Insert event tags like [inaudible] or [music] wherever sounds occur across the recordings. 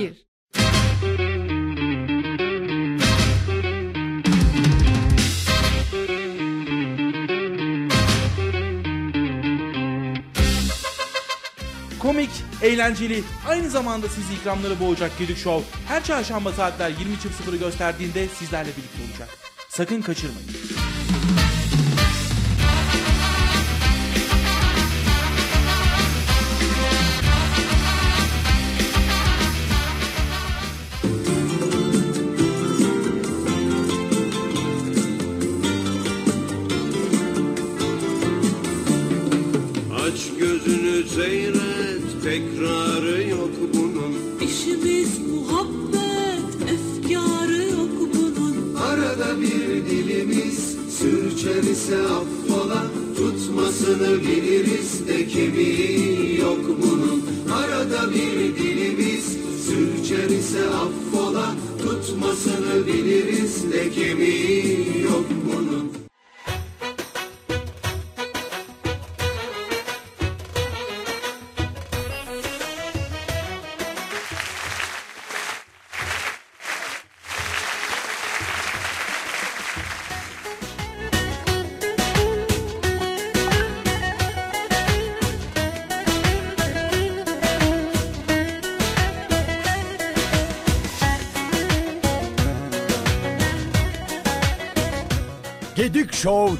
Bir. Komik, eğlenceli, aynı zamanda sizi ikramları boğacak Gedik Show her çarşamba saatler 20.00'ı gösterdiğinde sizlerle birlikte olacak. Sakın kaçırmayın.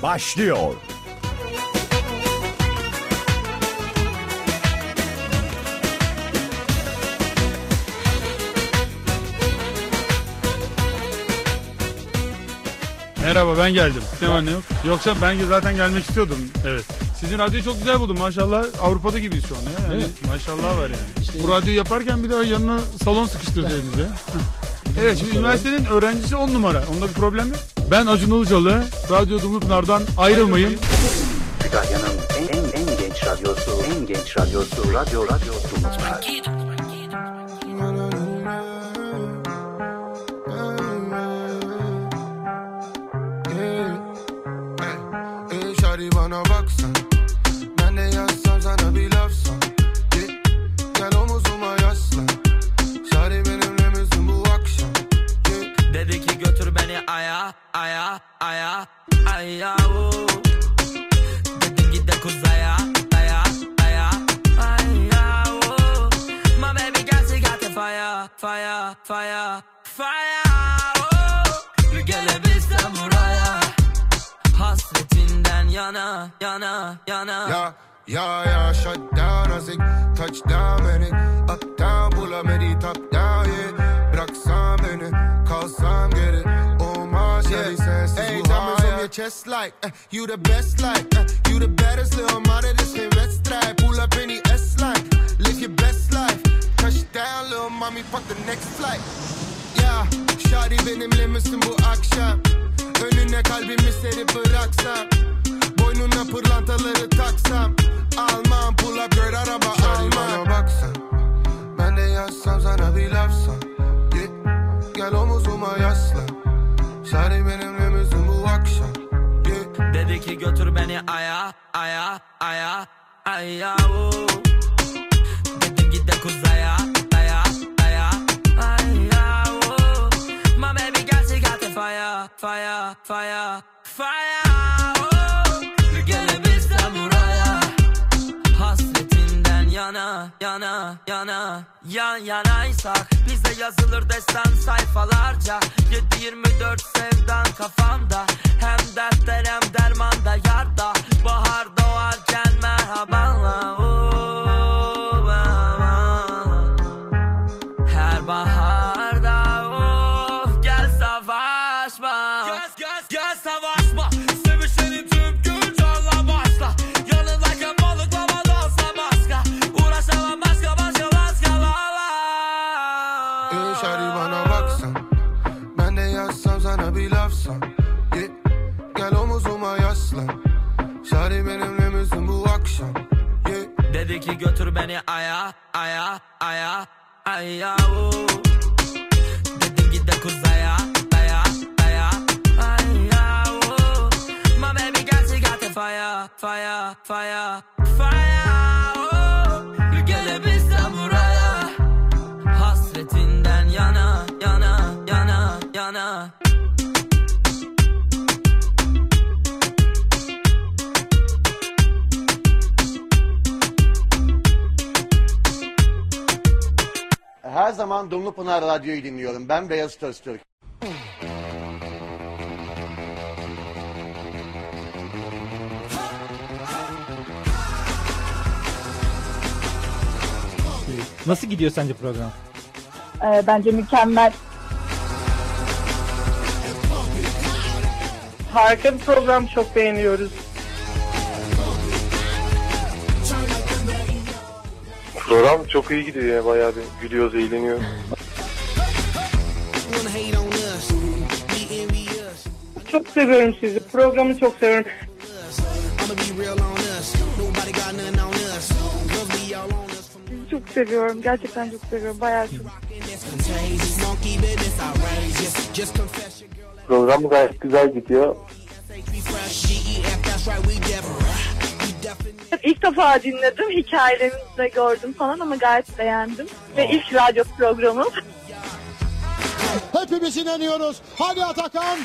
Başlıyor. Merhaba ben geldim. Ne yok? Yoksa ben zaten gelmek istiyordum. Evet. Sizin radyoyu çok güzel buldum maşallah. Avrupa'da gibiyiz şu an ya. Yani maşallah var yani. Bu radyoyu yaparken bir daha yanına salon sıkıştırsaydınız ya. [laughs] evet şimdi üniversitenin öğrencisi on numara. Onda bir problem yok. Ben Acun Ilıcalı. Radyo Dumlupınar'dan ayrılmayın. Kütahya'nın en, en, en genç radyosu, en genç radyosu, radyo, radyo Dumlupınar. Aya aya oo. Dedim git de kuzaya aya aya aya oo. My baby got she got the fire fire fire fire oh. Gelebilsem buraya Hasretinden yana yana yana. Ya ya ya shut down azık Touchdown beni Up down bulamedi top down yeah. Bıraksan beni kalsam geri your chest like uh, You the best like uh, You the baddest little mother this can't red stripe. Pull up any S-line Live your best life. Touchdown little mommy fuck the next flight. Ya Şadi benimle misin bu akşam Önüne kalbimi serip bıraksam Boynuna pırlantaları taksam Almam pull up girl araba almam bana baksan Ben de yazsam sana bir laf san Git gel omuzuma yaslan Şadi benimle aya aya aya aya. Dedim git de kuzaya aya aya aya. My baby got she got the fire fire fire fire Hasretinden yana yana yana Yan yanaysak yazılır destan sayfalarca. 7-24 sevdan kafamda. Hem dertler hem dermanda yarda. Bahar doğarken merhabalar oh, merhaba. Her baharda Dedi ki götür beni aya aya aya aya. Dedim git de kuzaya aya aya aya. My baby got she got the fire fire fire fire Her zaman Dumlupınar Radyo'yu dinliyorum. Ben Beyaz Öztürk. Nasıl gidiyor sence program? Ee, bence mükemmel. Harika bir program çok beğeniyoruz. Program çok iyi gidiyor ya bayağı bir gülüyoruz, eğleniyoruz. Çok seviyorum sizi. Programı çok seviyorum. Sizi çok seviyorum. Gerçekten çok seviyorum. Bayağı çok. Program gayet güzel gidiyor. İlk defa dinledim. Hikayelerinizi de gördüm falan ama gayet beğendim. Ve ilk radyo programım. Hepimiz inanıyoruz. Hadi Atakan.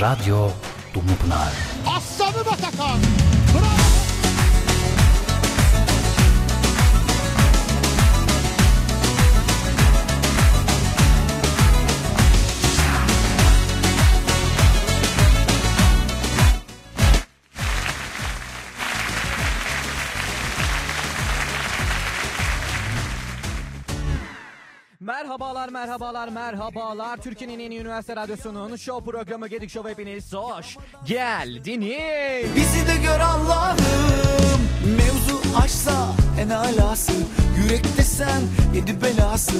Radyo Dumlupınar. Aslanım Atakan. Merhabalar, merhabalar, merhabalar. Türkiye'nin en iyi üniversite radyosunun show programı Gedik Show hepiniz hoş geldiniz. Bizi de gör Allah'ım Mevzu aşsa en alası Yürekte sen yedi belası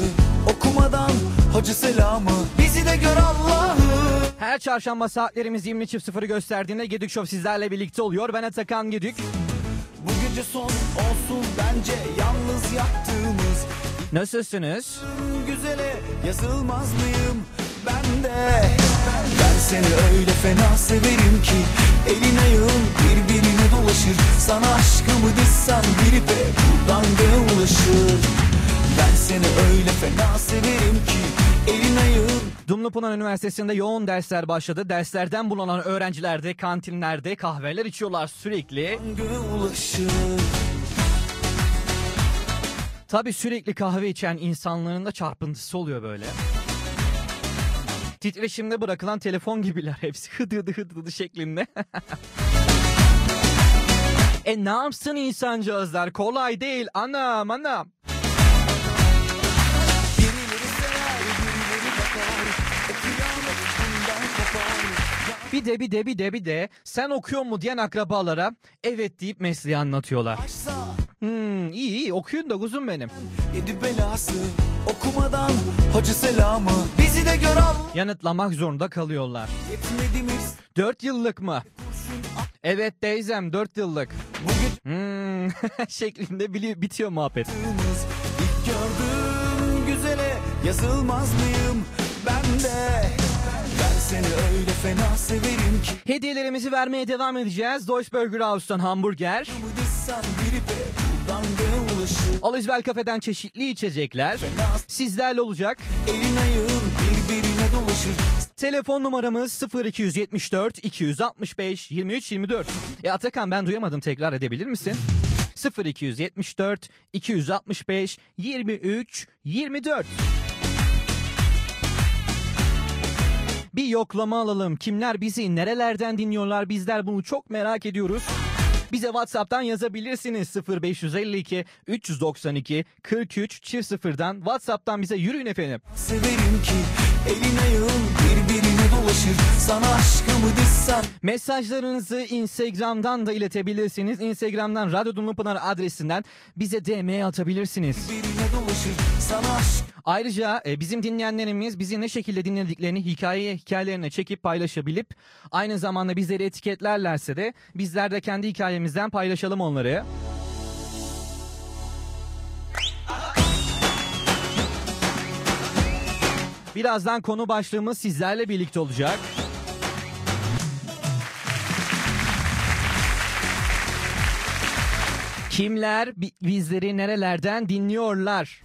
Okumadan hacı selamı Bizi de gör Allah'ım Her çarşamba saatlerimiz 20.00'ı gösterdiğinde Gedik Show sizlerle birlikte oluyor. Ben Atakan Gedik. Bu gece son olsun bence Yalnız yattığımız Nasılsınız? Güzele yazılmaz mıyım ben de Ben seni öyle fena severim ki Elin ayağın birbirine dolaşır Sana aşkımı dizsem biri de buradan ulaşır Ben seni öyle fena severim ki Dumlupınar Üniversitesi'nde yoğun dersler başladı. Derslerden bulunan öğrenciler de kantinlerde kahveler içiyorlar sürekli. ulaşır Tabi sürekli kahve içen insanların da çarpıntısı oluyor böyle. Titreşimde bırakılan telefon gibiler hepsi [laughs] hıdı hıdı hıdı hıdı şeklinde. [laughs] e ne yapsın insancağızlar kolay değil anam anam. Bir de bir de bir de bir de sen okuyor mu diyen akrabalara evet deyip mesleği anlatıyorlar. Hmm, iyi iyi okuyun da kuzum benim. Yedi belası okumadan hacı selamı Bizi de gör Yanıtlamak zorunda kalıyorlar. Yetmediğimiz 4 yıllık mı? Evet teyzem 4 yıllık. Hmm, [laughs] şeklinde bili- bitiyor muhabbet. ilk gördüğüm güzele yazılmaz mıyım ben de Ben seni öyle fena severim ki Hediyelerimizi vermeye devam edeceğiz. Deutsche Burger House'tan hamburger. Dizsem biri ulaşır Alizbel Kafe'den çeşitli içecekler. Sizlerle olacak. Elin ayağın birbirine dolaşır Telefon numaramız 0274 265 23 24. E Atakan ben duyamadım tekrar edebilir misin? 0274 265 23 24. Bir yoklama alalım. Kimler bizi nerelerden dinliyorlar? Bizler bunu çok merak ediyoruz. Bize WhatsApp'tan yazabilirsiniz 0552 392 43 çift sıfırdan WhatsApp'tan bize yürüyün efendim. Severim ki elin ayağın birbirine dolaşır Sana aşkımı dizsem Mesajlarınızı Instagram'dan da iletebilirsiniz. Instagram'dan Radyo Dumlupınar adresinden bize DM atabilirsiniz. birbirine Ayrıca e, bizim dinleyenlerimiz bizi ne şekilde dinlediklerini hikayeye hikayelerine çekip paylaşabilip aynı zamanda bizleri etiketlerlerse de bizler de kendi hikayemizden paylaşalım onları. Birazdan konu başlığımız sizlerle birlikte olacak. Kimler bi- bizleri nerelerden dinliyorlar?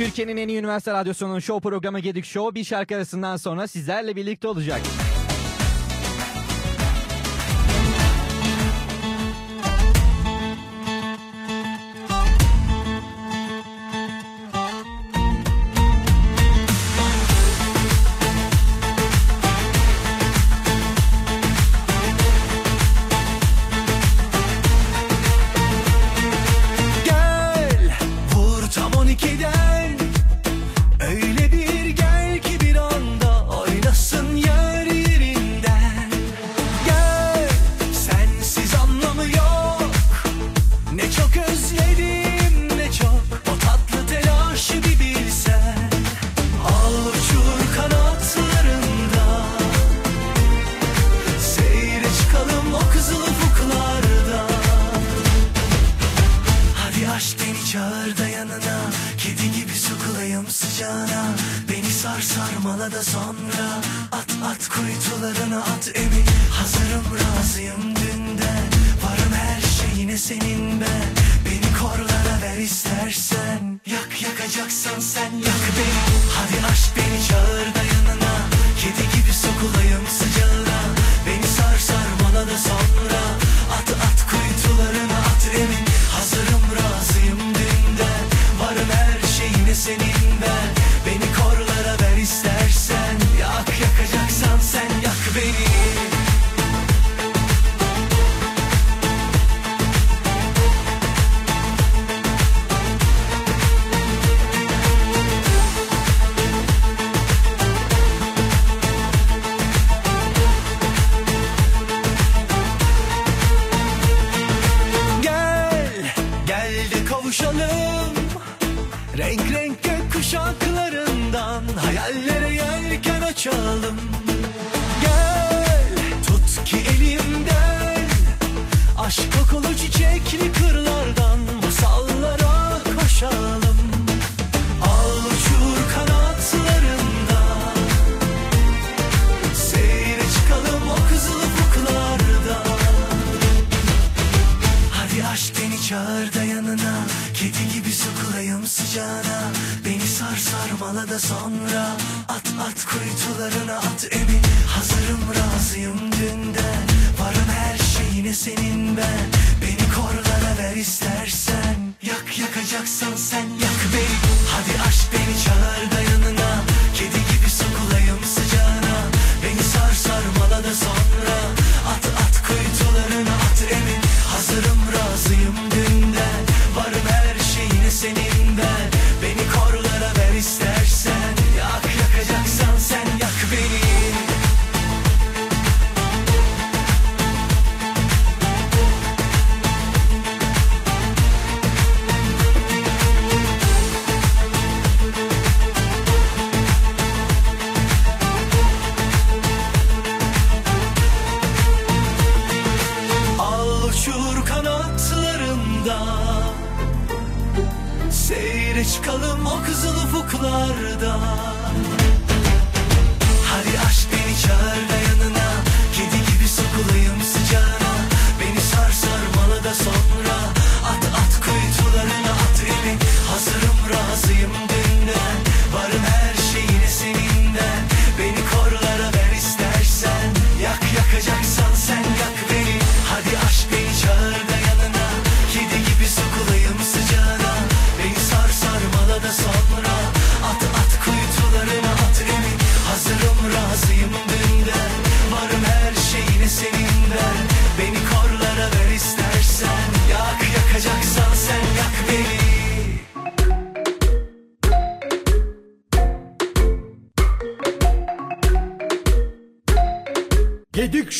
Türkiye'nin en iyi üniversite radyosunun show programı Gedik Show bir şarkı arasından sonra sizlerle birlikte olacak. sonra At at kuytularına at emin Hazırım razıyım dünden Varım her şeyine senin ben. Beni korlara ver istersen. Yak yakacaksan sen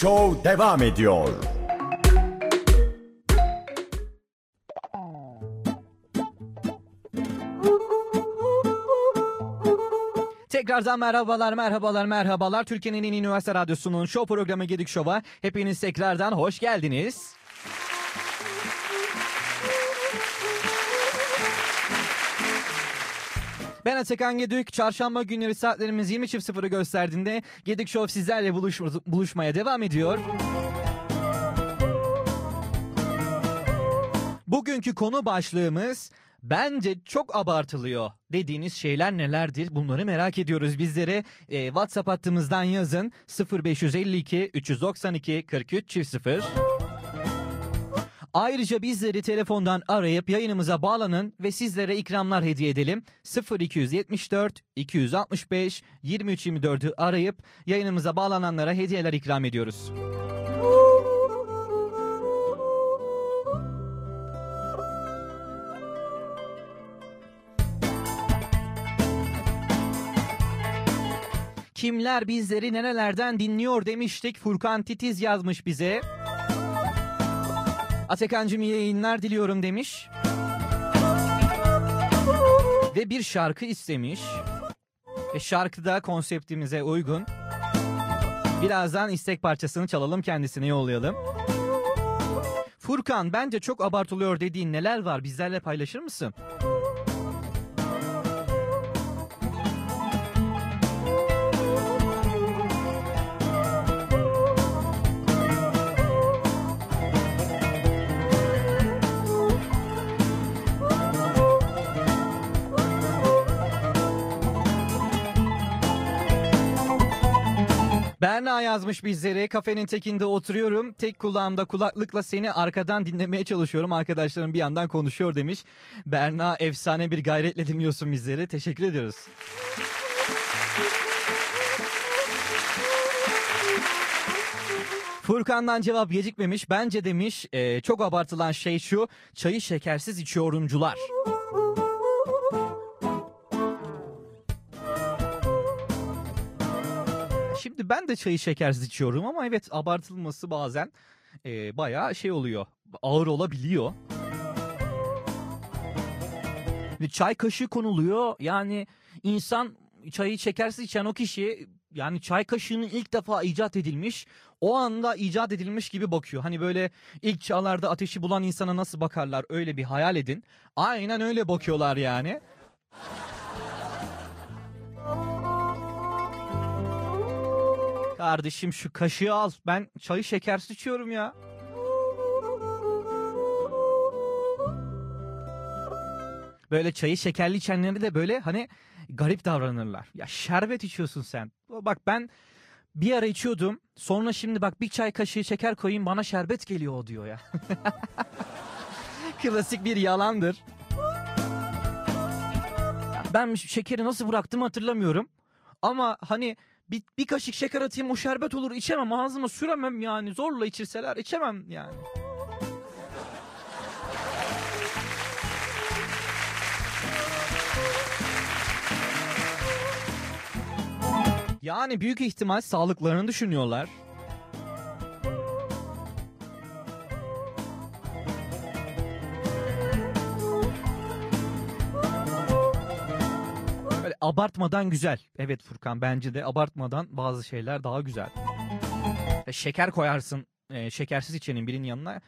Show devam ediyor. Tekrardan merhabalar, merhabalar, merhabalar. Türkiye'nin en üniversite radyosunun show programı Gedik Show'a hepiniz tekrardan hoş geldiniz. Ben Atakan Gedik. Çarşamba günleri saatlerimiz 20.00'ı gösterdiğinde Gedik Show sizlerle buluş buluşmaya devam ediyor. Bugünkü konu başlığımız bence çok abartılıyor dediğiniz şeyler nelerdir? Bunları merak ediyoruz. Bizlere e, WhatsApp hattımızdan yazın 0552 392 43 çift 0. Ayrıca bizleri telefondan arayıp yayınımıza bağlanın ve sizlere ikramlar hediye edelim. 0274 265 2324'ü arayıp yayınımıza bağlananlara hediyeler ikram ediyoruz. Kimler bizleri nerelerden dinliyor demiştik. Furkan Titiz yazmış bize. Atakan'cım iyi yayınlar diliyorum demiş. Ve bir şarkı istemiş. Ve şarkı da konseptimize uygun. Birazdan istek parçasını çalalım kendisine yollayalım. Furkan bence çok abartılıyor dediğin neler var bizlerle paylaşır mısın? Berna yazmış bizlere. Kafenin tekinde oturuyorum. Tek kulağımda kulaklıkla seni arkadan dinlemeye çalışıyorum. Arkadaşlarım bir yandan konuşuyor demiş. Berna efsane bir gayretle dinliyorsun bizleri. Teşekkür ediyoruz. Furkan'dan cevap gecikmemiş. Bence demiş e, çok abartılan şey şu. Çayı şekersiz içiyorumcular. Şimdi ben de çayı şekersiz içiyorum ama evet abartılması bazen e, bayağı şey oluyor. Ağır olabiliyor. Çay kaşığı konuluyor. Yani insan çayı şekersiz içen o kişi yani çay kaşığının ilk defa icat edilmiş o anda icat edilmiş gibi bakıyor. Hani böyle ilk çağlarda ateşi bulan insana nasıl bakarlar öyle bir hayal edin. Aynen öyle bakıyorlar yani. Kardeşim şu kaşığı al. Ben çayı şekersiz içiyorum ya. Böyle çayı şekerli içenleri de böyle hani garip davranırlar. Ya şerbet içiyorsun sen. Bak ben bir ara içiyordum. Sonra şimdi bak bir çay kaşığı şeker koyayım bana şerbet geliyor o diyor ya. [laughs] Klasik bir yalandır. Ben şekeri nasıl bıraktım hatırlamıyorum. Ama hani bir, bir kaşık şeker atayım o şerbet olur içemem ağzıma süremem yani zorla içirseler içemem yani. Yani büyük ihtimal sağlıklarını düşünüyorlar. Abartmadan güzel. Evet Furkan bence de abartmadan bazı şeyler daha güzel. Ve şeker koyarsın e, şekersiz içenin birinin yanına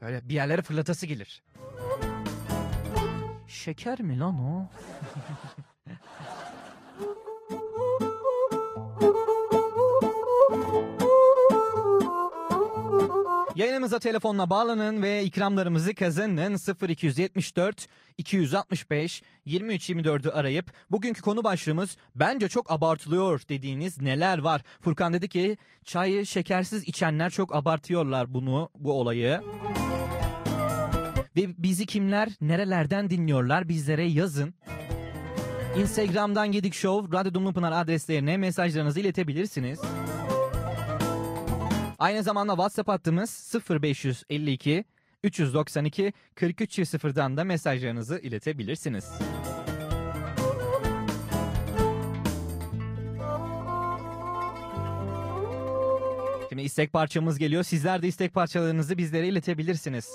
böyle bir yerlere fırlatası gelir. Şeker mi lan o? [laughs] Yayınımıza telefonla bağlanın ve ikramlarımızı kazanın 0274 265 2324'ü arayıp bugünkü konu başlığımız bence çok abartılıyor dediğiniz neler var? Furkan dedi ki çayı şekersiz içenler çok abartıyorlar bunu bu olayı. Ve bizi kimler nerelerden dinliyorlar bizlere yazın. Instagram'dan Gedik Show, Radyo Dumlupınar adreslerine mesajlarınızı iletebilirsiniz. Aynı zamanda WhatsApp hattımız 0552 392 43 0'dan da mesajlarınızı iletebilirsiniz. Şimdi istek parçamız geliyor. Sizler de istek parçalarınızı bizlere iletebilirsiniz.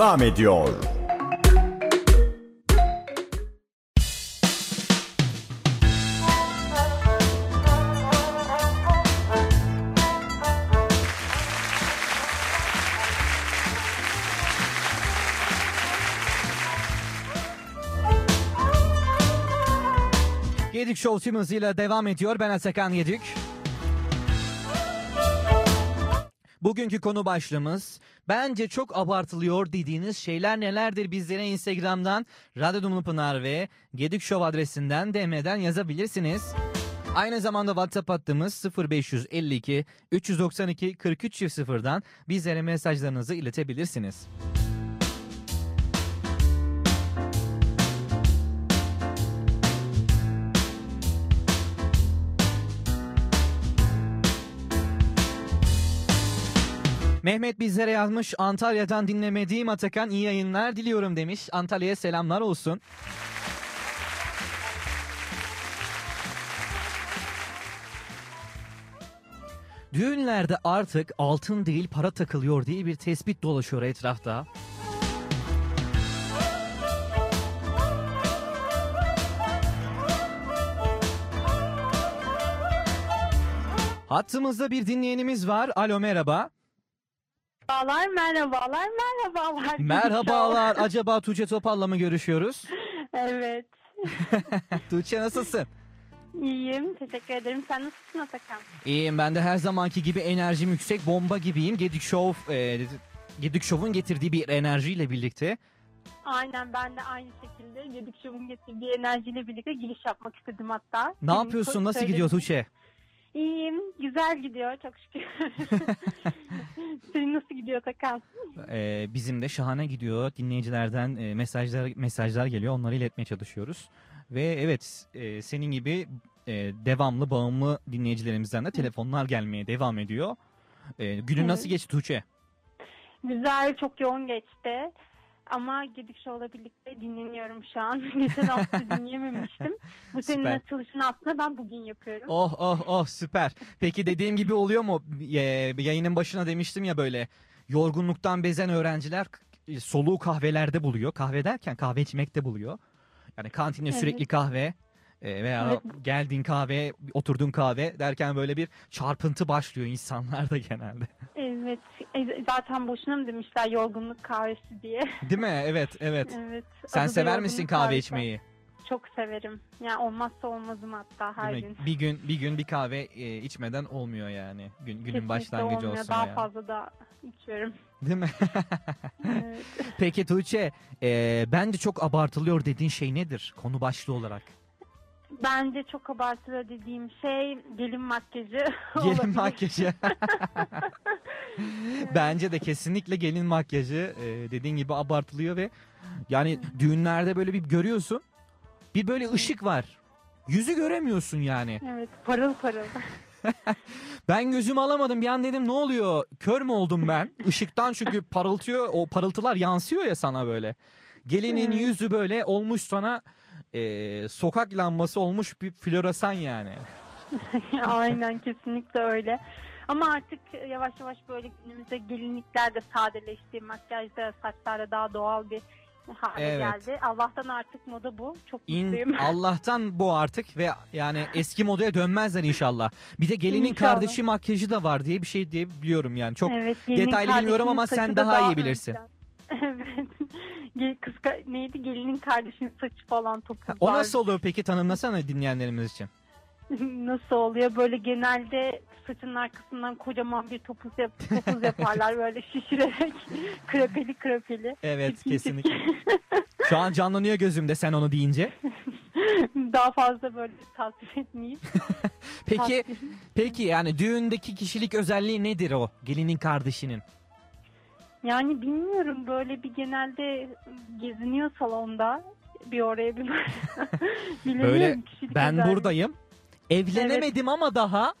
Devam ediyor. Gedik Show tüm hızıyla devam ediyor. Ben Atakan Gedik. Bugünkü konu başlığımız bence çok abartılıyor dediğiniz şeyler nelerdir bizlere Instagram'dan Radyo Dumlu ve Gedik Show adresinden DM'den yazabilirsiniz. Aynı zamanda WhatsApp hattımız 0552 392 43 0'dan bizlere mesajlarınızı iletebilirsiniz. Mehmet bizlere yazmış Antalya'dan dinlemediğim Atakan iyi yayınlar diliyorum demiş. Antalya'ya selamlar olsun. Düğünlerde artık altın değil para takılıyor diye bir tespit dolaşıyor etrafta. Hattımızda bir dinleyenimiz var. Alo merhaba. Merhabalar, merhabalar, merhabalar. Merhabalar. Acaba Tuğçe Topal'la mı görüşüyoruz? Evet. [laughs] Tuğçe nasılsın? İyiyim. Teşekkür ederim. Sen nasılsın Atakan? İyiyim ben de her zamanki gibi enerjim yüksek bomba gibiyim. Gedik Show e, Gedik Show'un getirdiği bir enerjiyle birlikte. Aynen ben de aynı şekilde Gedik Show'un getirdiği enerjiyle birlikte giriş yapmak istedim hatta. Ne Senin yapıyorsun? Nasıl gidiyor Tuğçe? İyiyim. Güzel gidiyor çok şükür. [laughs] Senin nasıl gidiyor Atakan? Ee, bizim de şahane gidiyor. Dinleyicilerden e, mesajlar mesajlar geliyor. Onları iletmeye çalışıyoruz. Ve evet e, senin gibi e, devamlı bağımlı dinleyicilerimizden de telefonlar gelmeye devam ediyor. E, günün nasıl geçti Tuğçe? Güzel, çok yoğun geçti. Ama Gedik Show'la birlikte dinleniyorum şu an. [laughs] Geçen hafta dinleyememiştim. Bu senin Süper. açılışını aslında ben bugün yapıyorum. Oh oh oh süper. Peki dediğim gibi oluyor mu? Yayının başına demiştim ya böyle yorgunluktan bezen öğrenciler e, soluğu kahvelerde buluyor. Kahve derken kahve içmekte buluyor. Yani kantinde Evet. sürekli kahve e, veya Evet. geldiğin kahve, oturduğun kahve derken böyle bir çarpıntı başlıyor insanlarda genelde. Evet. E, Zaten boşuna mı demişler yorgunluk kahvesi diye. [laughs] Değil mi? Evet, evet. Evet. Sen sever misin kahve kahvesi. içmeyi? Çok severim. Yani olmazsa olmazım hatta her Değil mi? gün. Bir gün bir gün bir kahve e, içmeden olmuyor yani. Gün, günün Kesinlikle başlangıcı olmuyor. olsun Daha ya. fazla da içiyorum. Değil mi? [laughs] Evet. Peki Tuğçe, e, bence çok abartılıyor dediğin şey nedir konu başlığı olarak? Bence çok abartılı dediğim şey gelin makyajı. [laughs] Gelin makyajı. [laughs] Bence de kesinlikle gelin makyajı e, dediğin gibi abartılıyor ve yani düğünlerde böyle bir görüyorsun. Bir böyle ışık var. yüzü göremiyorsun yani. Evet parıl parıl. [laughs] Ben gözümü alamadım bir an dedim ne oluyor kör mü oldum ben? Işıktan çünkü parıltıyor o parıltılar yansıyor ya sana böyle. Gelinin yüzü böyle olmuş sana e, sokak lambası olmuş bir floresan yani. [laughs] Aynen kesinlikle öyle. Ama artık yavaş yavaş böyle günümüzde gelinlikler de sadeleşti. Makyajda saçlarda daha doğal bir hale Evet. geldi. Allah'tan artık moda bu. Çok İn, mutluyum. [laughs] Allah'tan bu artık ve yani eski modaya dönmezler inşallah. Bir de gelinin İnşallah. kardeşi makyajı da var diye bir şey diye biliyorum yani. Çok Evet, detaylı bilmiyorum ama sen daha, daha iyi bilirsin. Evet. Gel- Kız ka- neydi gelinin kardeşinin saçı falan topuzlar. O nasıl oluyor peki tanımlasana dinleyenlerimiz için. [laughs] Nasıl oluyor? Böyle genelde saçın arkasından kocaman bir topuz, yap topuz yaparlar [laughs] böyle şişirerek krepeli krepeli. Evet kesinlikle. [laughs] Şu an canlanıyor gözümde sen onu deyince. Daha fazla böyle tasvir etmeyeyim. Peki peki yani düğündeki kişilik özelliği nedir o gelinin kardeşinin? Yani bilmiyorum böyle bir genelde geziniyor salonda. Bir oraya bir [laughs] Böyle ben özelliği. buradayım. Evlenemedim ama daha.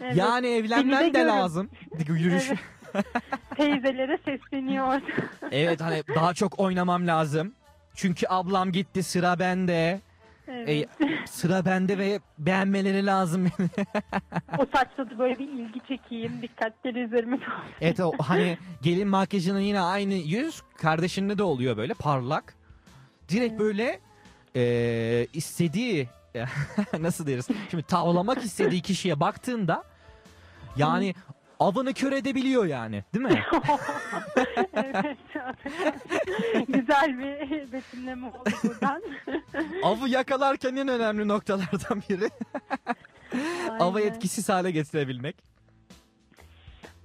Evet. Yani Beni evlenmem de görün. lazım. Yürüyüş. Evet. Teyzelere sesleniyor orada. Evet hani daha çok oynamam lazım. Çünkü ablam gitti sıra bende. Evet. E, [laughs] sıra bende ve beğenmeleri lazım beni. o saçta da böyle bir ilgi çekeyim. Dikkatleri üzerime evet o hani [laughs] gelin makyajının yine aynı yüz kardeşinde de oluyor böyle parlak. Direkt böyle e, istediği [laughs] nasıl deriz? Şimdi tavlamak istediği kişiye baktığında yani avını kör edebiliyor yani değil mi? evet. Güzel bir betimleme oldu buradan. Avı yakalarken en önemli noktalardan biri. Avı Aynen. etkisiz hale getirebilmek.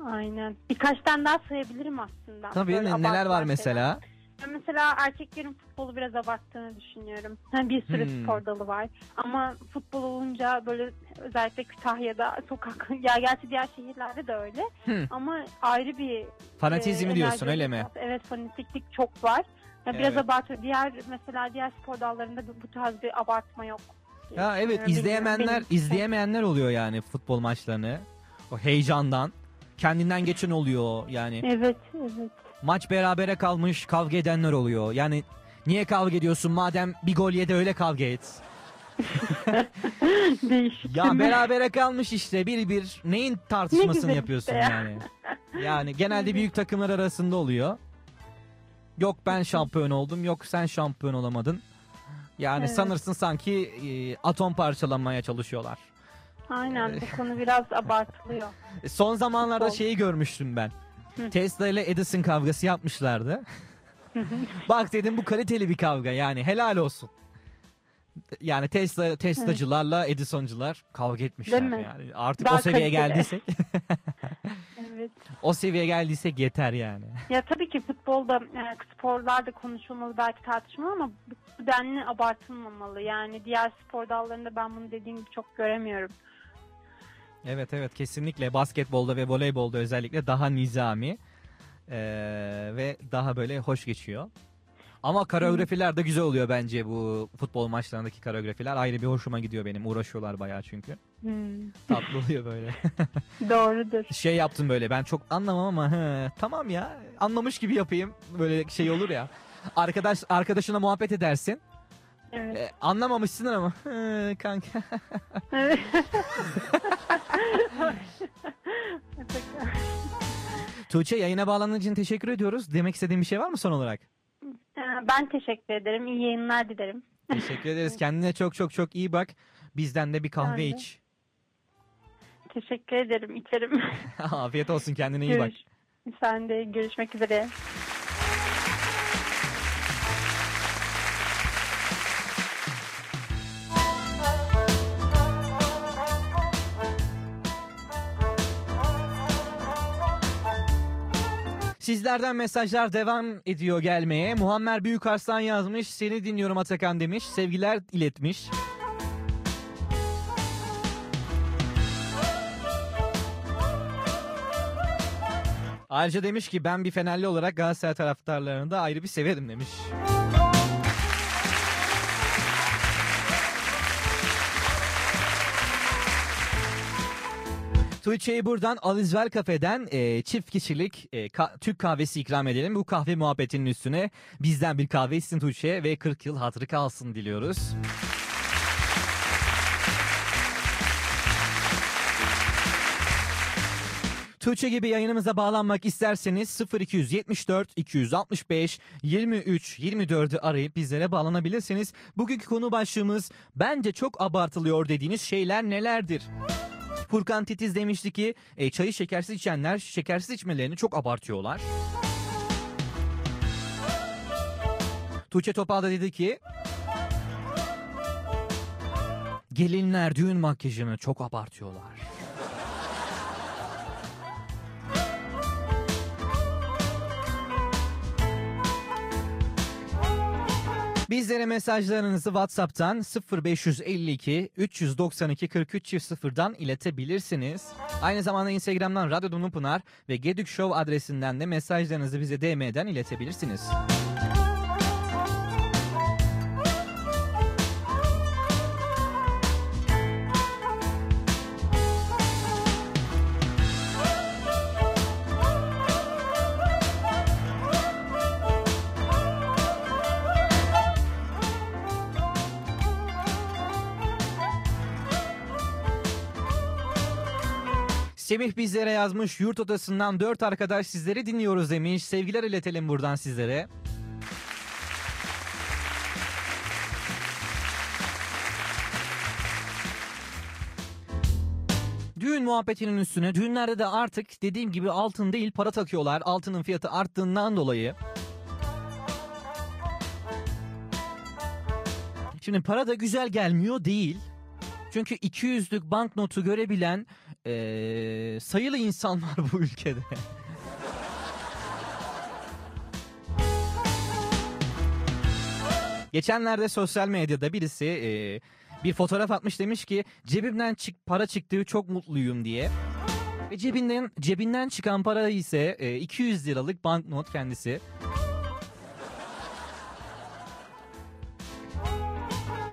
Aynen. Birkaç tane daha sayabilirim aslında. Tabii Böyle ne- neler var abartılan mesela? Ben mesela erkeklerin futbolu biraz abarttığını düşünüyorum. Yani bir sürü Hmm. spor dalı var. Ama futbol olunca böyle özellikle Kütahya'da sokak [laughs] ya gerçi diğer şehirlerde de öyle. Hmm. Ama ayrı bir Fanatizmi e, diyorsun, öyle mi? Evet fanatiklik çok var. Ya biraz Evet. abartı. Diğer mesela diğer spor dallarında bu, tarz bir abartma yok. Ya evet izleyemeyenler Bilmiyorum, benim- izleyemeyenler oluyor yani futbol maçlarını. O heyecandan kendinden geçen oluyor yani. Evet evet. Maç berabere kalmış kavga edenler oluyor. Yani niye kavga ediyorsun madem bir gol yedi öyle kavga et. [laughs] Değişik. Ya berabere kalmış işte bir bir neyin tartışmasını güzel yapıyorsun işte ya. yani. [laughs] Yani genelde büyük takımlar arasında oluyor. Yok ben şampiyon oldum yok sen şampiyon olamadın. Yani Evet. sanırsın sanki e, atom parçalanmaya çalışıyorlar. Aynen bu konu biraz [laughs] abartılıyor. Son zamanlarda şeyi görmüştüm ben. Tesla ile Edison kavgası yapmışlardı. [laughs] Bak dedim bu kaliteli bir kavga yani helal olsun. Yani Tesla Tesla'cılarla Edison'cular kavga etmişler Değil mi? yani. Artık Daha o seviyeye kaliteli. geldiysek [laughs] evet. o seviyeye geldiysek yeter yani. Ya tabii ki futbolda yani sporlarda konuşulmalı belki tartışmalı ama bu denli abartılmamalı. Yani diğer spor dallarında ben bunu dediğim gibi çok göremiyorum. Evet evet kesinlikle basketbolda ve voleybolda özellikle daha nizami eee, ve daha böyle hoş geçiyor. Ama koreografiler de güzel oluyor bence bu futbol maçlarındaki koreografiler. Ayrı bir hoşuma gidiyor benim. Uğraşıyorlar bayağı çünkü. Hmm. Tatlı oluyor böyle. [laughs] Doğrudur. şey yaptım böyle ben çok anlamam ama he, tamam ya anlamış gibi yapayım. Böyle şey olur ya. Arkadaş arkadaşına muhabbet edersin. Evet. E, anlamamışsın ama [laughs] he, kanka. Evet. [laughs] Tuğçe yayına bağlandığın için teşekkür ediyoruz. Demek istediğin bir şey var mı son olarak? Ee, ben teşekkür ederim. İyi yayınlar dilerim. Teşekkür ederiz. [laughs] Kendine çok çok çok iyi bak. Bizden de bir kahve de. iç. Teşekkür ederim. İçerim. Afiyet olsun kendine iyi bak. Görüş- Sen de görüşmek üzere. Sizlerden mesajlar devam ediyor gelmeye. Muammer Büyükarslan yazmış. Seni dinliyorum Atakan demiş. Sevgiler iletmiş. Ayrıca demiş ki ben bir Fenerli olarak Galatasaray taraftarlarını da ayrı bir severim demiş. Tuğçe'yi buradan Alizvel Kafe'den e, çift kişilik e, ka- Türk kahvesi ikram edelim. Bu kahve muhabbetinin üstüne bizden bir kahve içsin Tuğçe ve 40 yıl hatırı kalsın diliyoruz. Tuğçe gibi yayınımıza bağlanmak isterseniz 0274 265 23 24'ü arayıp bizlere bağlanabilirsiniz. Bugünkü konu başlığımız bence çok abartılıyor dediğiniz şeyler nelerdir? Furkan Titiz demişti ki e, çayı şekersiz içenler şekersiz içmelerini çok abartıyorlar. Tuğçe Topal da dedi ki gelinler düğün makyajını çok abartıyorlar. Bizlere mesajlarınızı WhatsApp'tan 0552 392 43 0'dan iletebilirsiniz. Aynı zamanda Instagram'dan Radyo Dumlu Pınar ve Gedük Show adresinden de mesajlarınızı bize DM'den iletebilirsiniz. Semih bizlere yazmış yurt odasından dört arkadaş sizleri dinliyoruz demiş. Sevgiler iletelim buradan sizlere. Düğün muhabbetinin üstüne düğünlerde de artık dediğim gibi altın değil para takıyorlar. Altının fiyatı arttığından dolayı. Şimdi para da güzel gelmiyor değil. Çünkü 200'lük banknotu görebilen eee, sayılı insan var bu ülkede. Geçenlerde sosyal medyada birisi eee, bir fotoğraf atmış demiş ki cebimden çık para çıktığı çok mutluyum diye. Ve cebinden cebinden çıkan para ise eee, 200 liralık banknot kendisi.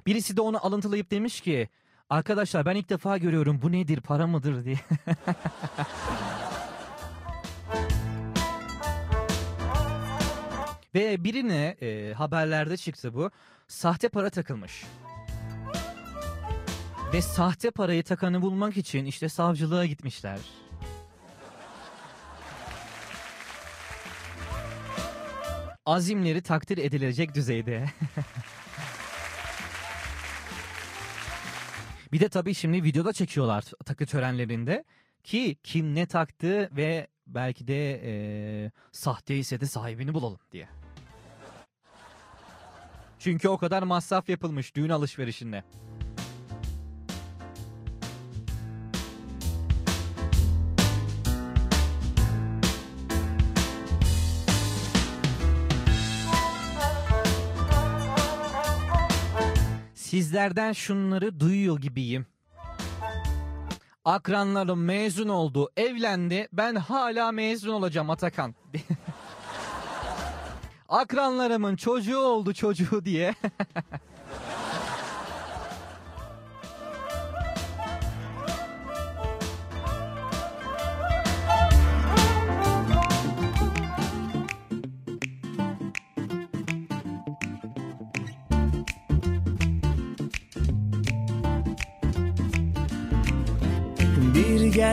Birisi de onu alıntılayıp demiş ki arkadaşlar ben ilk defa görüyorum bu nedir para mıdır diye. [laughs] Ve birine e, haberlerde çıktı bu sahte para takılmış. Ve sahte parayı takanı bulmak için işte savcılığa gitmişler. Azimleri takdir edilecek düzeyde. [laughs] Bir de tabii şimdi videoda çekiyorlar takı törenlerinde ki kim ne taktı ve belki de eee sahte ise de sahibini bulalım diye. Çünkü o kadar masraf yapılmış düğün alışverişinde. Sizlerden şunları duyuyor gibiyim. Akranlarım mezun oldu, evlendi. Ben hala mezun olacağım Atakan. [laughs] Akranlarımın çocuğu oldu çocuğu diye. [laughs]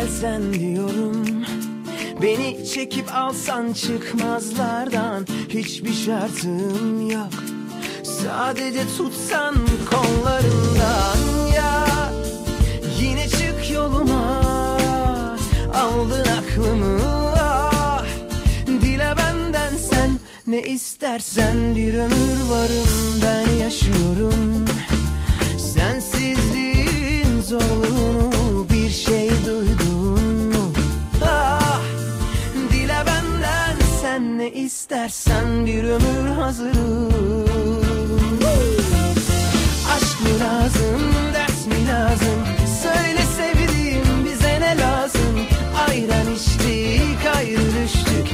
gelsen diyorum. Beni çekip alsan çıkmazlardan Hiçbir şartım yok. Sadece tutsan kollarından Ya. Yine çık yoluma Aldın aklımı. Ah. Dile benden sen ne istersen Bir ömür varım ben yaşıyorum. Sensizliğin zorluğunu bir şey ne istersen bir ömür hazırım. Aşk mı lazım, ders mi lazım? Söyle sevdiğim bize ne lazım? Ayran içtik, ayrı düştük.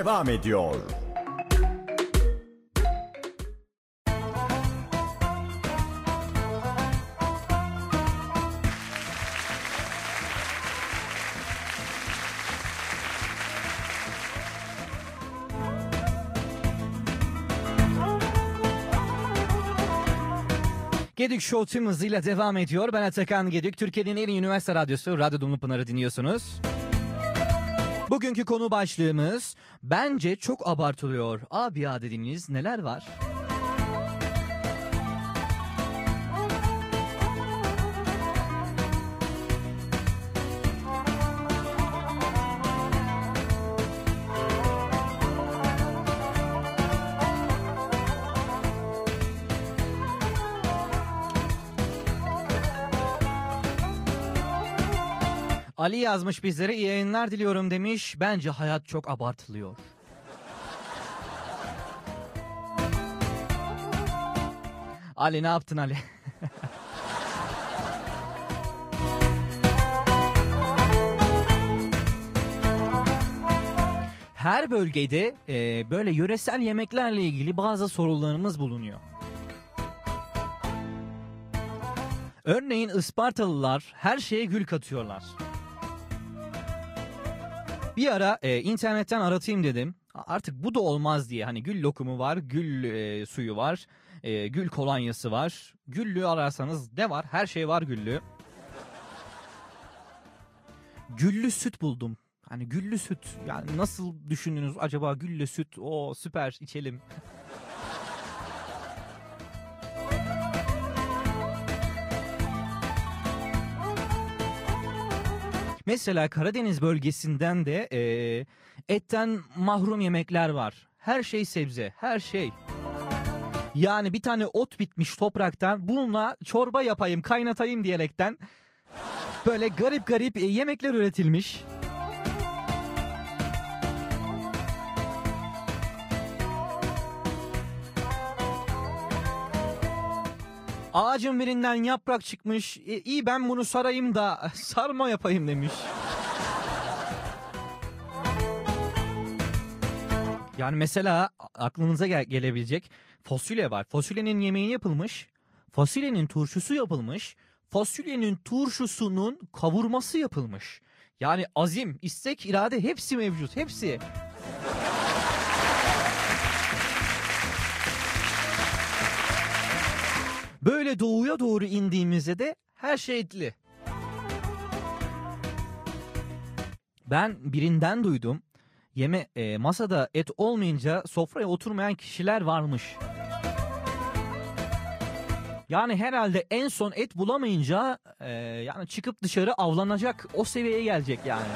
Devam ediyor. Gedik Show tüm hızıyla devam ediyor. Ben Atakan Gedik. Türkiye'nin en iyi üniversite radyosu Radyo Dumlu Pınar'ı dinliyorsunuz. Bugünkü konu başlığımız bence çok abartılıyor. Abi ya dediğiniz neler var? Ali yazmış bizlere iyi yayınlar diliyorum demiş. Bence hayat çok abartılıyor. [laughs] Ali ne yaptın Ali? [laughs] Her bölgede e, böyle yöresel yemeklerle ilgili bazı sorularımız bulunuyor. Örneğin Ispartalılar her şeye gül katıyorlar. Bir ara e, internetten aratayım dedim. Artık bu da olmaz diye hani gül lokumu var, gül e, suyu var, e, gül kolonyası var. Güllü ararsanız ne var? Her şey var güllü. Güllü süt buldum. Hani güllü süt. Yani nasıl düşündünüz acaba güllü süt? O süper içelim. [laughs] Mesela Karadeniz bölgesinden de e, etten mahrum yemekler var. Her şey sebze, her şey. Yani bir tane ot bitmiş topraktan bununla çorba yapayım, kaynatayım diyerekten böyle garip garip yemekler üretilmiş. Ağacın birinden yaprak çıkmış. E, iyi ben bunu sarayım da [laughs] sarma yapayım demiş. Yani mesela aklınıza gel- gelebilecek fasulye var. Fasulyenin yemeği yapılmış. Fasulyenin turşusu yapılmış. Fasulyenin turşusunun kavurması yapılmış. Yani azim, istek, irade hepsi mevcut. Hepsi. Böyle doğuya doğru indiğimizde de her şey etli. Ben birinden duydum. Yeme e, masada et olmayınca sofraya oturmayan kişiler varmış. Yani herhalde en son et bulamayınca e, yani çıkıp dışarı avlanacak o seviyeye gelecek yani.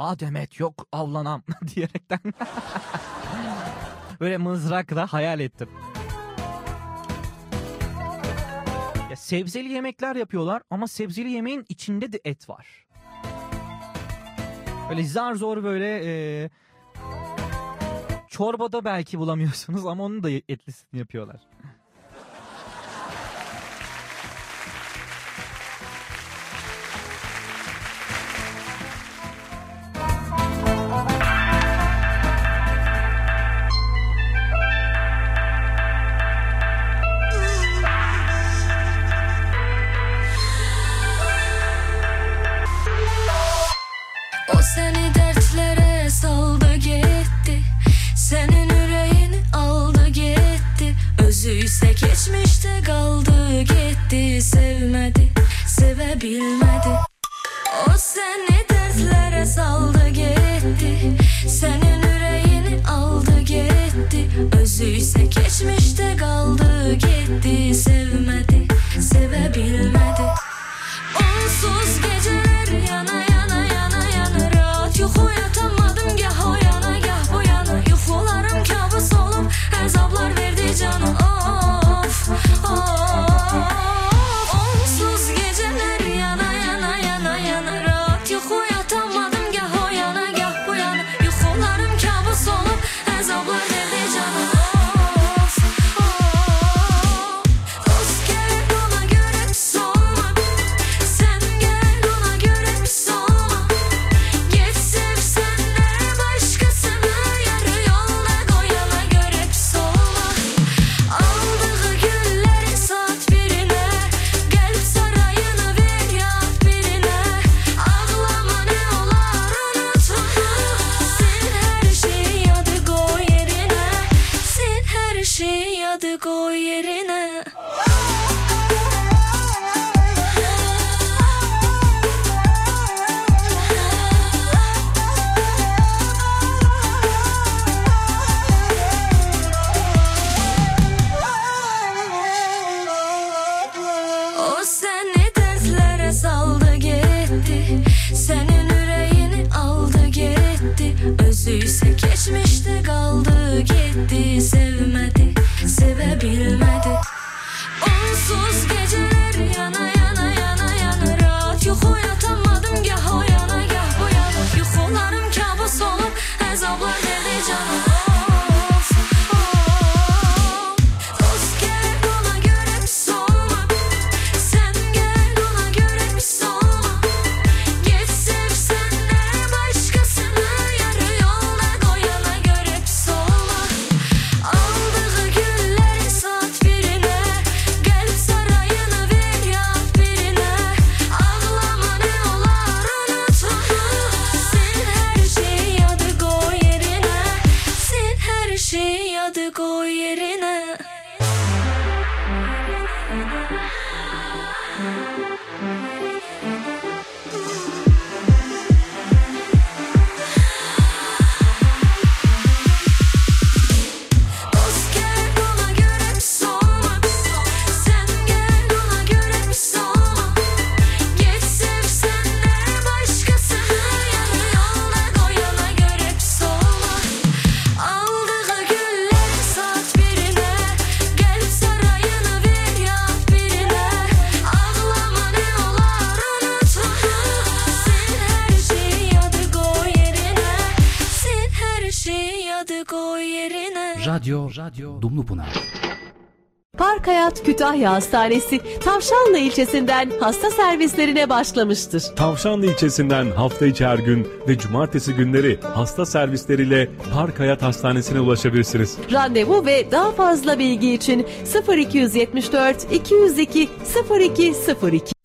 Madem et yok avlanam [laughs] diyerekten böyle mızrakla hayal ettim. Ya sebzeli yemekler yapıyorlar ama sebzeli yemeğin içinde de et var. Böyle zar zor böyle e, çorbada belki bulamıyorsunuz ama onun da etlisini yapıyorlar. Gitti Sevmedi, sevebilmedi. O seni dertlere saldı gitti. Senin yüreğini aldı gitti. Özü ise geçmişte kaldı gitti. Sevmedi, sevebilmedi. Onsuz geceler adı koy yerine Kütahya Hastanesi Tavşanlı ilçesinden hasta servislerine başlamıştır. Tavşanlı ilçesinden hafta içi her gün ve cumartesi günleri hasta servisleriyle Park Hayat Hastanesi'ne ulaşabilirsiniz. Randevu ve daha fazla bilgi için 0274 202 0202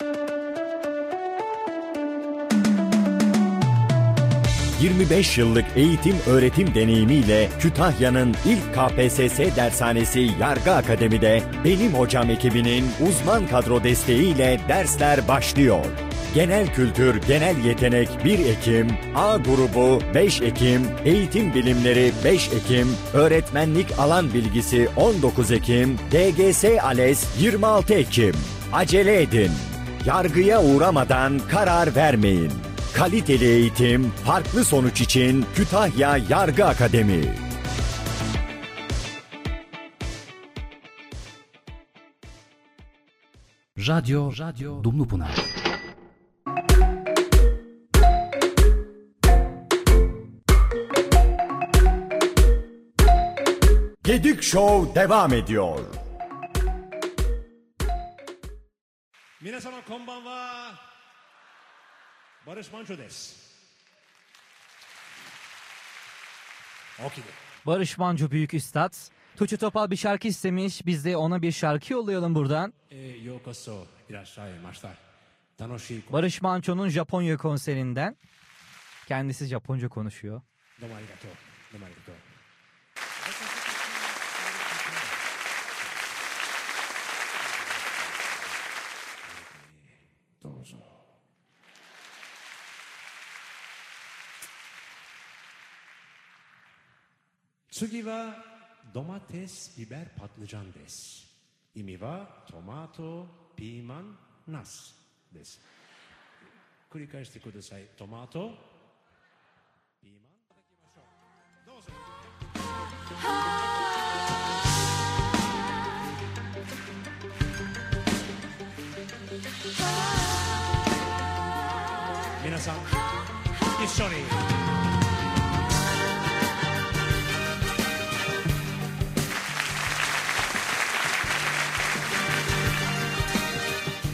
25 yıllık eğitim öğretim deneyimiyle Kütahya'nın ilk KPSS dershanesi Yargı Akademi'de Benim Hocam ekibinin uzman kadro desteğiyle dersler başlıyor. Genel kültür, genel yetenek 1 Ekim, A grubu 5 Ekim, eğitim bilimleri 5 Ekim, öğretmenlik alan bilgisi 19 Ekim, DGS ALES 26 Ekim. Acele edin. Yargıya uğramadan karar vermeyin. Kaliteli eğitim, farklı sonuç için Kütahya Yargı Akademi. Radyo, Radyo Dumlupınar. Gedik Show devam ediyor. 皆様 Barış Manço ders. Okey. Barış Manço büyük üstad. Tuğçe Topal bir şarkı istemiş. Biz de ona bir şarkı yollayalım buradan. E, Barış Manço'nun Japonya konserinden. Kendisi Japonca konuşuyor. Domo arigato. 次はドマテスビベルパトルジャンです意味はトマトピーマンナスです繰り返してくださいトマトピーマンいただきましょうどうぞ皆さん一緒に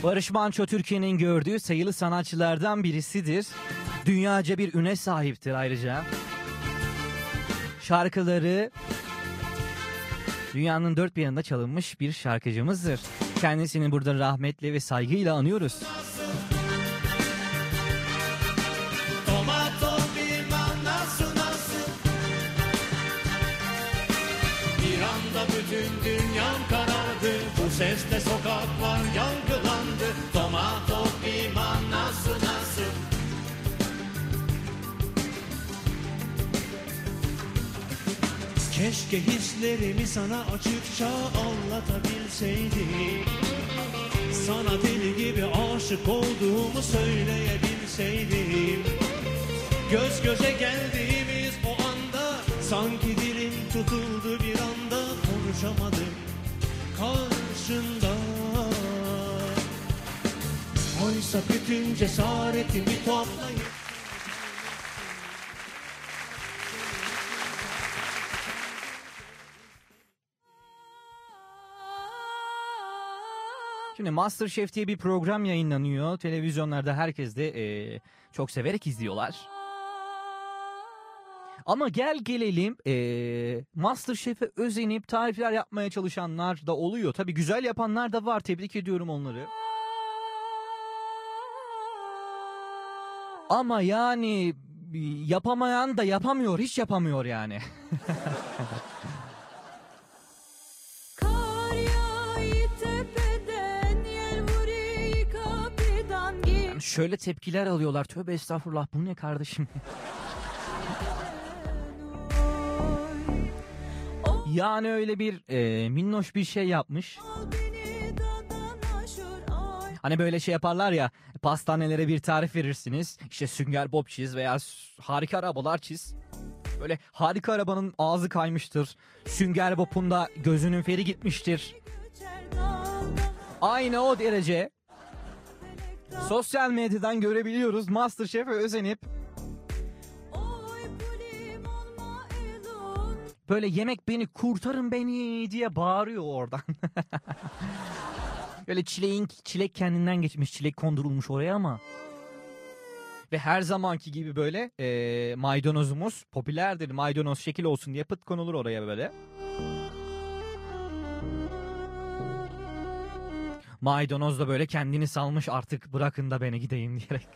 Barış Manço Türkiye'nin gördüğü sayılı sanatçılardan birisidir. Dünyaca bir üne sahiptir ayrıca. Şarkıları dünyanın dört bir yanında çalınmış bir şarkıcımızdır. Kendisini burada rahmetle ve saygıyla anıyoruz. Sesle sokaklar yankılandı Tomato piman nasıl nasıl? Keşke hislerimi sana açıkça anlatabilseydim. Sana deli gibi aşık olduğumu söyleyebilseydim. Göz göze geldiğimiz o anda Sanki dilim tutuldu bir anda Konuşamadım karşında Oysa bütün cesaretimi toplayıp Şimdi Masterchef diye bir program yayınlanıyor. Televizyonlarda herkes de eee, çok severek izliyorlar. Ama gel gelelim eee Masterchef'e özenip tarifler yapmaya çalışanlar da oluyor. Tabii güzel yapanlar da var. Tebrik ediyorum onları. Ama yani yapamayan da yapamıyor. Hiç yapamıyor. Yani [laughs] şöyle tepkiler alıyorlar. Tövbe estağfurullah bu ne kardeşim? [laughs] yani öyle bir e, minnoş bir şey yapmış. Hani böyle şey yaparlar ya pastanelere bir tarif verirsiniz. İşte sünger bob çiz veya harika arabalar çiz. Böyle harika arabanın ağzı kaymıştır. Sünger bobun da gözünün feri gitmiştir. Aynı o derece sosyal medyadan görebiliyoruz Masterchef'e özenip böyle yemek beni kurtarın beni diye bağırıyor oradan. [laughs] böyle çileğin çilek kendinden geçmiş çilek kondurulmuş oraya ama ve her zamanki gibi böyle eee, maydanozumuz popülerdir. Maydanoz şekil olsun diye pıt konulur oraya böyle. Maydanoz da böyle kendini salmış artık bırakın da beni gideyim [laughs] diyerek.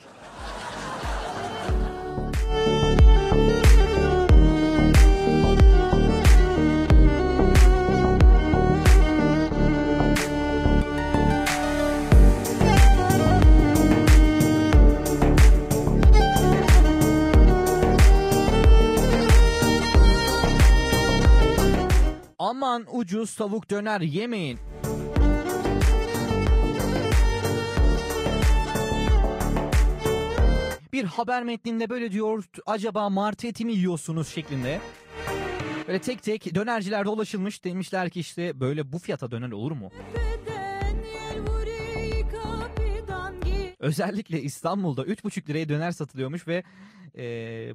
Aman ucuz tavuk döner yemeyin. Bir haber metninde böyle diyor acaba martı eti mi yiyorsunuz şeklinde. Böyle tek tek dönercilerde dolaşılmış demişler ki işte böyle bu fiyata döner olur mu? Özellikle İstanbul'da 3,5 liraya döner satılıyormuş ve e,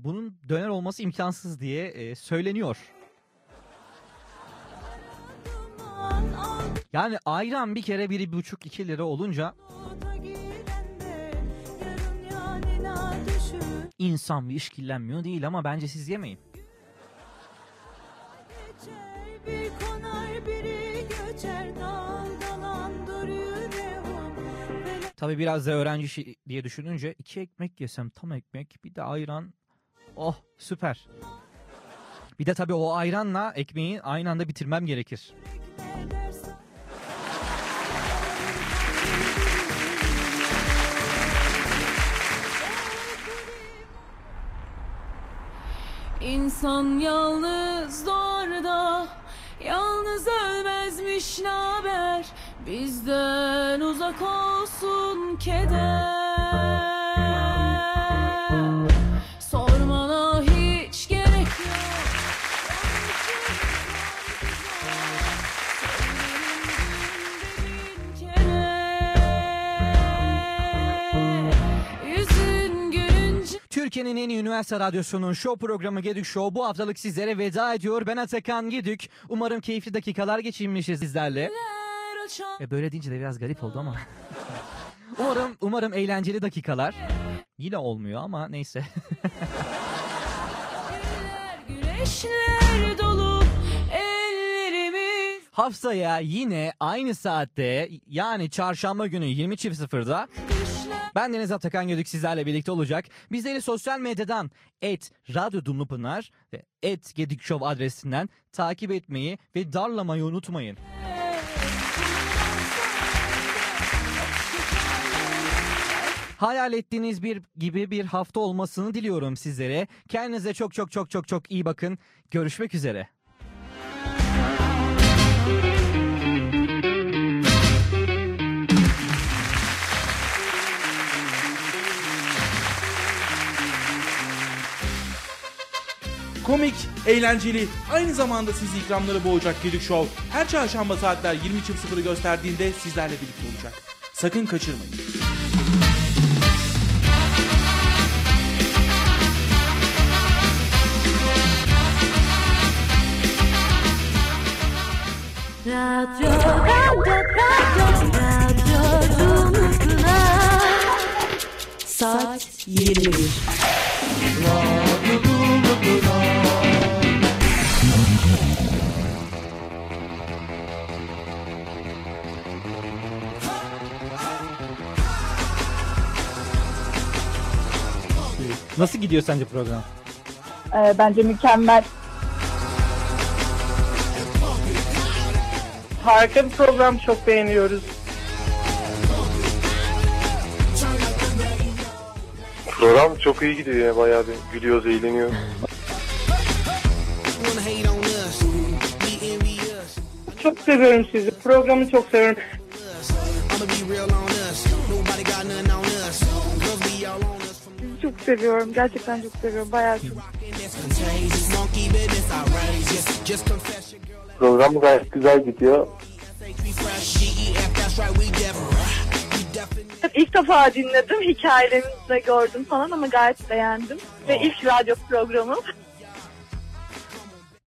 bunun döner olması imkansız diye e, söyleniyor. Yani ayran bir kere 1,5-2 lira olunca insan bir işkillenmiyor değil ama bence siz yemeyin. Tabi biraz da öğrenci diye düşününce iki ekmek yesem tam ekmek bir de ayran oh süper. Bir de tabi o ayranla ekmeği aynı anda bitirmem gerekir. İnsan yalnız doğar Yalnız ölmezmiş naber Bizden uzak olsun keder Türkiye'nin en iyi üniversite radyosunun show programı Gedük Show bu haftalık sizlere veda ediyor. Ben Atakan Gedük. Umarım keyifli dakikalar geçirmişiz sizlerle. E böyle deyince de biraz garip oldu ama. [laughs] umarım umarım eğlenceli dakikalar. Yine olmuyor ama neyse. [laughs] güneşler dolu Haftaya yine aynı saatte yani çarşamba günü 20.00'da ben Deniz Atakan Gödük sizlerle birlikte olacak. Bizleri sosyal medyadan et Radyo Dumlupınar ve et Gedik Show adresinden takip etmeyi ve darlamayı unutmayın. Hayal ettiğiniz bir gibi bir hafta olmasını diliyorum sizlere. Kendinize çok çok çok çok çok iyi bakın. Görüşmek üzere. Komik, eğlenceli, aynı zamanda sizi ikramları boğacak Gedik Show her çarşamba saatler 20.00'ı gösterdiğinde sizlerle birlikte olacak. Sakın kaçırmayın. Radyo, radyo, Saat 21 Radyo Nasıl gidiyor sence program? Ee, bence mükemmel. Harika bir program çok beğeniyoruz. Program çok iyi gidiyor ya bayağı bir gülüyoruz, eğleniyoruz. Çok seviyorum sizi. Programı çok seviyorum. Çok seviyorum. Gerçekten çok seviyorum. Bayağı çok. Program gayet güzel gidiyor. İlk defa dinledim. Hikayelerinizi de gördüm falan ama gayet beğendim. Ve ilk radyo programım.